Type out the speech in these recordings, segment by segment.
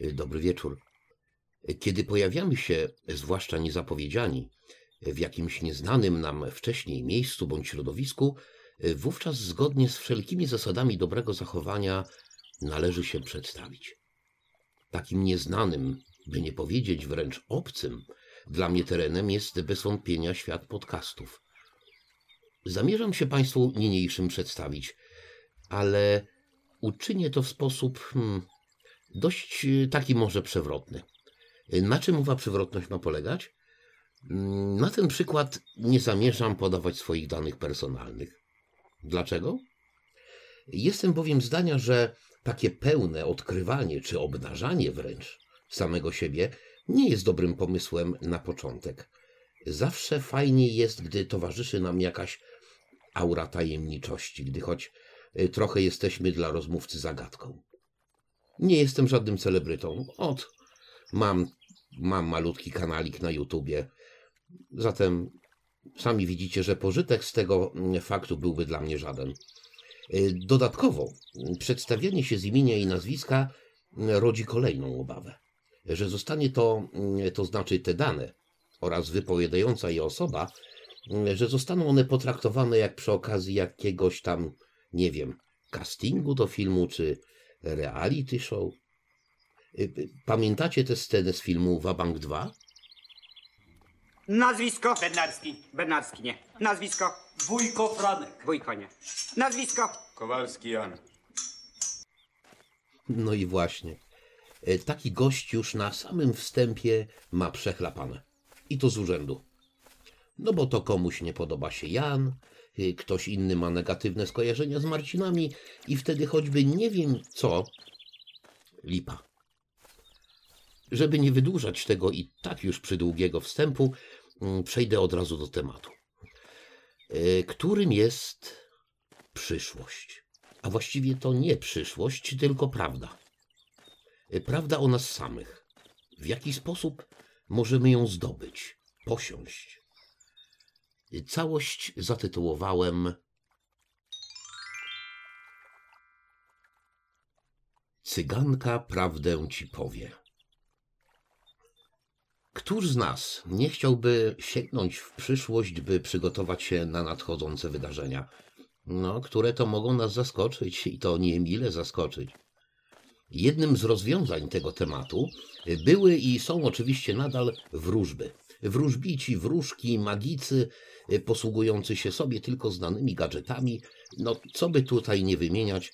Dobry wieczór. Kiedy pojawiamy się, zwłaszcza niezapowiedziani, w jakimś nieznanym nam wcześniej miejscu bądź środowisku, wówczas zgodnie z wszelkimi zasadami dobrego zachowania należy się przedstawić. Takim nieznanym, by nie powiedzieć wręcz obcym, dla mnie terenem jest bez wątpienia świat podcastów. Zamierzam się Państwu niniejszym przedstawić, ale uczynię to w sposób hmm, dość taki może przewrotny. Na czym mowa przewrotność ma polegać? Mm, na ten przykład nie zamierzam podawać swoich danych personalnych. Dlaczego? Jestem bowiem zdania, że takie pełne odkrywanie czy obnażanie wręcz samego siebie nie jest dobrym pomysłem na początek. Zawsze fajniej jest, gdy towarzyszy nam jakaś aura tajemniczości, gdy choć y, trochę jesteśmy dla rozmówcy zagadką. Nie jestem żadnym celebrytą. Od mam, mam malutki kanalik na YouTubie. Zatem sami widzicie, że pożytek z tego mm, faktu byłby dla mnie żaden. Y, dodatkowo przedstawienie się z imienia i nazwiska mm, rodzi kolejną obawę, że zostanie to, mm, to znaczy te dane oraz wypowiadająca je osoba, że zostaną one potraktowane jak przy okazji jakiegoś tam, nie wiem, castingu do filmu czy reality show. Y, y, pamiętacie tę scenę z filmu Wabank 2? Nazwisko? Bednarski. Bednarski, nie. Nazwisko? Wujko Franek. Wójko, nie. Nazwisko? Kowalski Jan. No i właśnie. E, Taki gość już na samym wstępie ma przechlapane. I to z urzędu. No bo to komuś nie podoba się Jan, y, ktoś inny ma negatywne skojarzenia z Marcinami i wtedy choćby nie wiem co, lipa. Żeby nie wydłużać tego i tak już przydługiego wstępu, mm, przejdę od razu do tematu, y, którym jest przyszłość. A właściwie to nie przyszłość, tylko prawda. Y, Prawda o nas samych. W jaki sposób możemy ją zdobyć, posiąść. Całość zatytułowałem Cyganka prawdę ci powie. Któż z nas nie chciałby sięgnąć w przyszłość, by przygotować się na nadchodzące wydarzenia, no, które to mogą nas zaskoczyć i to niemile zaskoczyć? Jednym z rozwiązań tego tematu były i są oczywiście nadal wróżby. Wróżbici, wróżki, magicy, posługujący się sobie tylko znanymi gadżetami. No, co by tutaj nie wymieniać,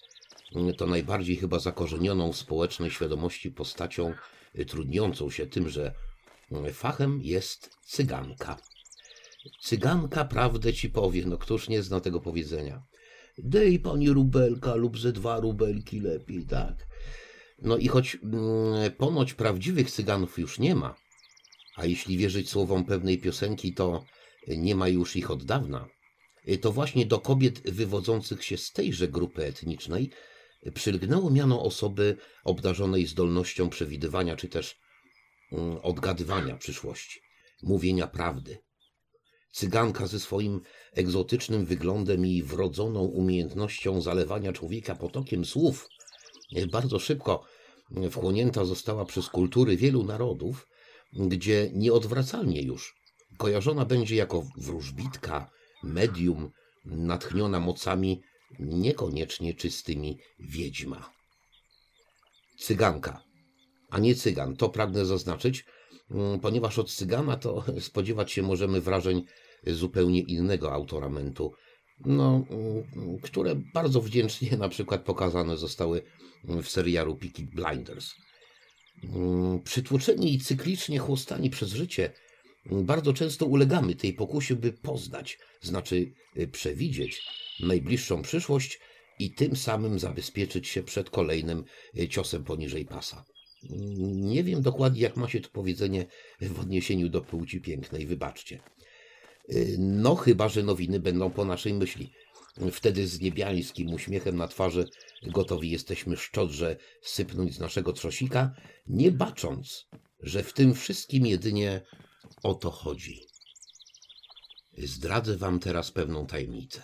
y, to najbardziej chyba zakorzenioną w społecznej świadomości postacią y, trudniącą się tym, że y, fachem jest cyganka. Cyganka prawdę ci powie, no któż nie zna tego powiedzenia. Dej pani rubelka lub ze dwa rubelki lepiej, tak. No i choć mm, ponoć prawdziwych cyganów już nie ma, a jeśli wierzyć słowom pewnej piosenki, to nie ma już ich od dawna, to właśnie do kobiet wywodzących się z tejże grupy etnicznej przylgnęło miano osoby obdarzonej zdolnością przewidywania czy też mm, odgadywania przyszłości, mówienia prawdy. Cyganka ze swoim egzotycznym wyglądem i wrodzoną umiejętnością zalewania człowieka potokiem słów bardzo szybko wchłonięta została przez kultury wielu narodów, gdzie nieodwracalnie już kojarzona będzie jako wróżbitka, medium, natchniona mocami niekoniecznie czystymi wiedźma. Cyganka, a nie cygan, to pragnę zaznaczyć, mm, ponieważ od cygana to spodziewać się możemy wrażeń zupełnie innego autoramentu, no, mm, które bardzo wdzięcznie na przykład pokazane zostały w serialu Peaky Blinders. Mm, Przytłoczeni i cyklicznie chłostani przez życie, bardzo często ulegamy tej pokusie, by poznać, znaczy y, przewidzieć najbliższą przyszłość i tym samym zabezpieczyć się przed kolejnym y, ciosem poniżej pasa. Nie wiem dokładnie, jak ma się to powiedzenie w odniesieniu do płci pięknej, wybaczcie. Y, No, chyba, że nowiny będą po naszej myśli. Wtedy z niebiańskim uśmiechem na twarzy gotowi jesteśmy szczodrze sypnąć z naszego trzosika, nie bacząc, że w tym wszystkim jedynie o to chodzi. Zdradzę wam teraz pewną tajemnicę.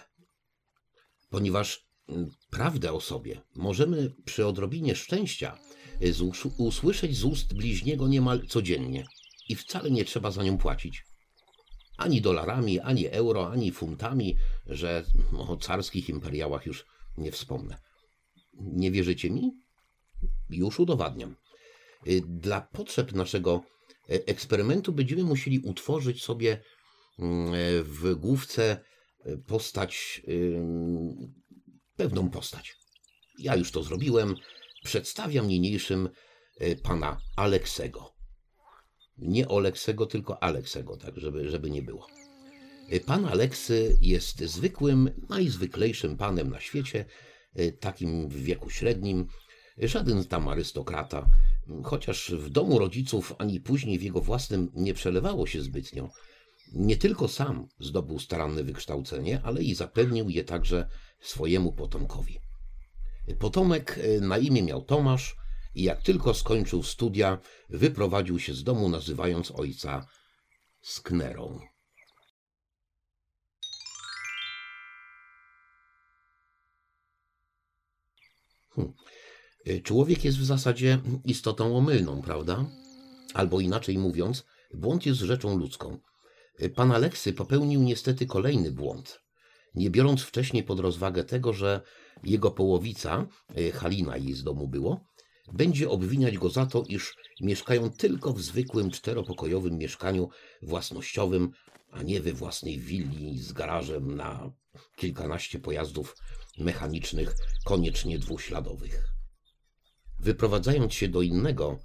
Ponieważ mm, prawdę o sobie możemy przy odrobinie szczęścia uszu- usłyszeć z ust bliźniego niemal codziennie i wcale nie trzeba za nią płacić. Ani dolarami, ani euro, ani funtami, że o carskich imperiałach już nie wspomnę. Nie wierzycie mi? Już udowadniam. Y, Dla potrzeb naszego eksperymentu będziemy musieli utworzyć sobie mm, e, w główce e, postać, pewną postać. Ja już to zrobiłem. Przedstawiam niniejszym e, pana Aleksego. Nie Oleksego, tylko Aleksego, tak, żeby, żeby nie było. E, Pan Aleksy jest zwykłym, najzwyklejszym panem na świecie, e, takim w wieku średnim, żaden tam arystokrata, chociaż w domu rodziców ani później w jego własnym nie przelewało się zbytnio. Nie tylko sam zdobył staranne wykształcenie, ale i zapewnił je także swojemu potomkowi. Potomek e, na imię miał Tomasz i jak tylko skończył studia, wyprowadził się z domu, nazywając ojca Sknerą. Hm. E, Człowiek jest w zasadzie istotą omylną, prawda? Albo inaczej mówiąc, błąd jest rzeczą ludzką. E, Pan Aleksy popełnił niestety kolejny błąd, nie biorąc wcześniej pod rozwagę tego, że jego połowica, e, Halina jej z domu było, będzie obwiniać go za to, iż mieszkają tylko w zwykłym czteropokojowym mieszkaniu własnościowym, a nie we własnej willi z garażem na kilkanaście pojazdów mechanicznych, koniecznie dwuśladowych. Wyprowadzając się do innego,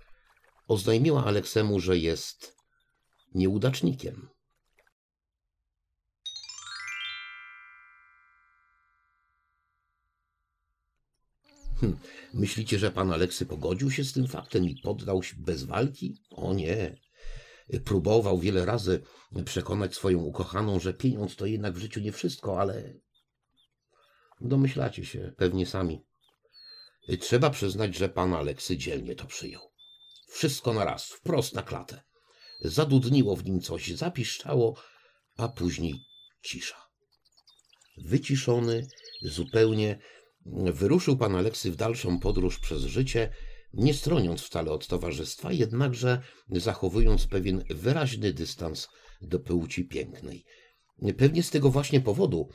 oznajmiła Aleksemu, że jest nieudacznikiem. Hm, myślicie, że pan Aleksy pogodził się z tym faktem i poddał się bez walki? O nie. Próbował wiele razy przekonać swoją ukochaną, że pieniądz to jednak w życiu nie wszystko, ale domyślacie się pewnie sami. Trzeba przyznać, że pan Aleksy dzielnie to przyjął. Wszystko na raz, wprost na klatę. Zadudniło w nim coś, zapiszczało, a później cisza. Wyciszony, zupełnie, wyruszył pan Aleksy w dalszą podróż przez życie, nie stroniąc wcale od towarzystwa, jednakże zachowując pewien wyraźny dystans do płci pięknej. Pewnie z tego właśnie powodu,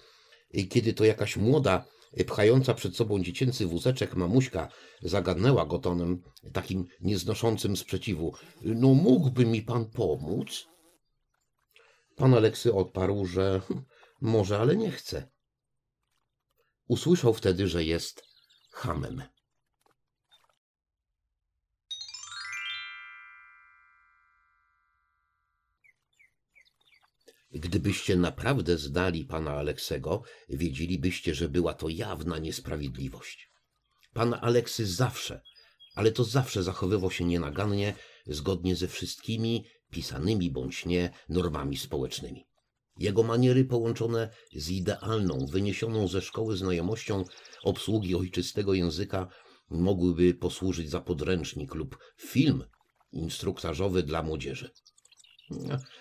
kiedy to jakaś młoda, pchająca przed sobą dziecięcy wózeczek mamuśka zagadnęła go tonem takim nieznoszącym sprzeciwu. No mógłby mi pan pomóc? Pan Aleksy odparł, że może, ale nie chce. Usłyszał wtedy, że jest hamem. Gdybyście naprawdę znali pana Aleksego, wiedzielibyście, że była to jawna niesprawiedliwość. Pan Aleksy zawsze, ale to zawsze zachowywał się nienagannie, zgodnie ze wszystkimi pisanymi bądź nie normami społecznymi. Jego maniery połączone z idealną, wyniesioną ze szkoły znajomością obsługi ojczystego języka mogłyby posłużyć za podręcznik lub film instruktażowy dla młodzieży.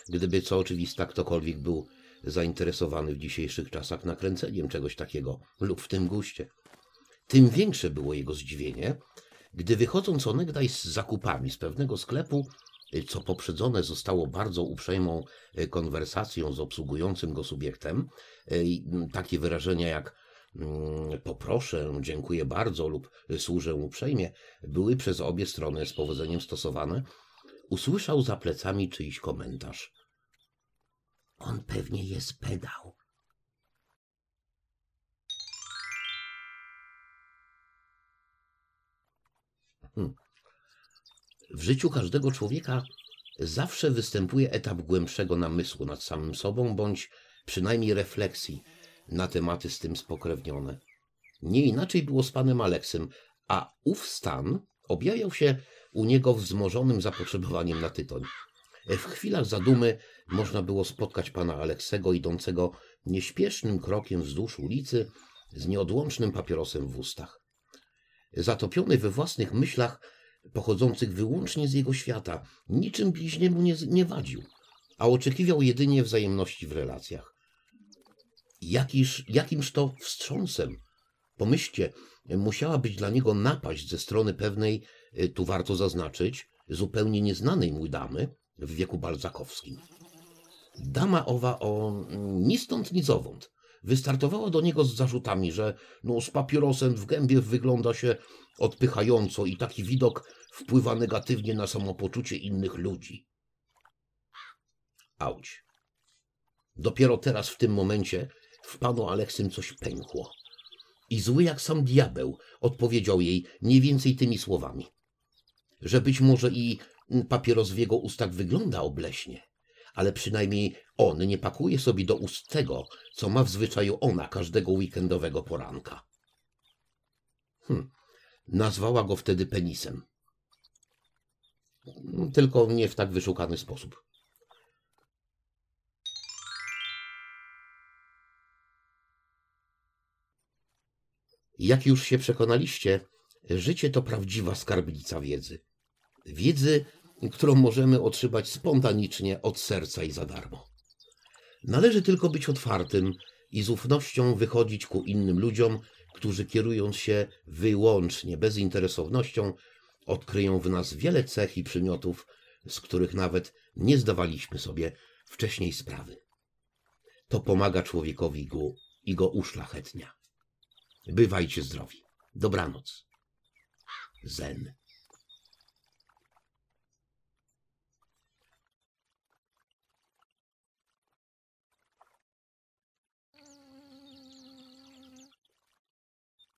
Gdyby co oczywista ktokolwiek był zainteresowany w dzisiejszych czasach nakręceniem czegoś takiego lub w tym guście. Tym większe było jego zdziwienie, gdy wychodząc onegdaj z zakupami z pewnego sklepu, co poprzedzone zostało bardzo uprzejmą e, konwersacją z obsługującym go subiektem, e, takie wyrażenia jak mm, poproszę, dziękuję bardzo lub służę uprzejmie, były przez obie strony z powodzeniem stosowane, usłyszał za plecami czyjś komentarz. On pewnie jest pedał. Hmm. W życiu każdego człowieka zawsze występuje etap głębszego namysłu nad samym sobą, bądź przynajmniej refleksji na tematy z tym spokrewnione. Nie inaczej było z panem Aleksem, a ów stan objawiał się u niego wzmożonym zapotrzebowaniem na tytoń. W chwilach zadumy można było spotkać pana Aleksego idącego nieśpiesznym krokiem wzdłuż ulicy z nieodłącznym papierosem w ustach. Zatopiony we własnych myślach, pochodzących wyłącznie z jego świata, niczym bliźniemu nie, nie wadził, a oczekiwał jedynie wzajemności w relacjach. Jakiż, jakimż to wstrząsem Pomyślcie, musiała być dla niego napaść ze strony pewnej, tu warto zaznaczyć, zupełnie nieznanej mu damy w wieku balzakowskim. Dama owa o mm, ni stąd ni zowąd wystartowała do niego z zarzutami, że no, z papierosem w gębie wygląda się odpychająco i taki widok wpływa negatywnie na samopoczucie innych ludzi. Auć. Dopiero teraz w tym momencie w panu Aleksym coś pękło. I zły jak sam diabeł odpowiedział jej mniej więcej tymi słowami. Że być może i papieros w jego ustach wygląda obleśnie, ale przynajmniej on nie pakuje sobie do ust tego, co ma w zwyczaju ona każdego weekendowego poranka. Hm. Nazwała go wtedy penisem. Tylko nie w tak wyszukany sposób. Jak już się przekonaliście, życie to prawdziwa skarbnica wiedzy. Wiedzy, którą możemy otrzymać spontanicznie od serca i za darmo. Należy tylko być otwartym i z ufnością wychodzić ku innym ludziom, którzy kierując się wyłącznie bezinteresownością, odkryją w nas wiele cech i przymiotów, z których nawet nie zdawaliśmy sobie wcześniej sprawy. To pomaga człowiekowi go, i go uszlachetnia. Bywajcie zdrowi. Dobranoc. Zen.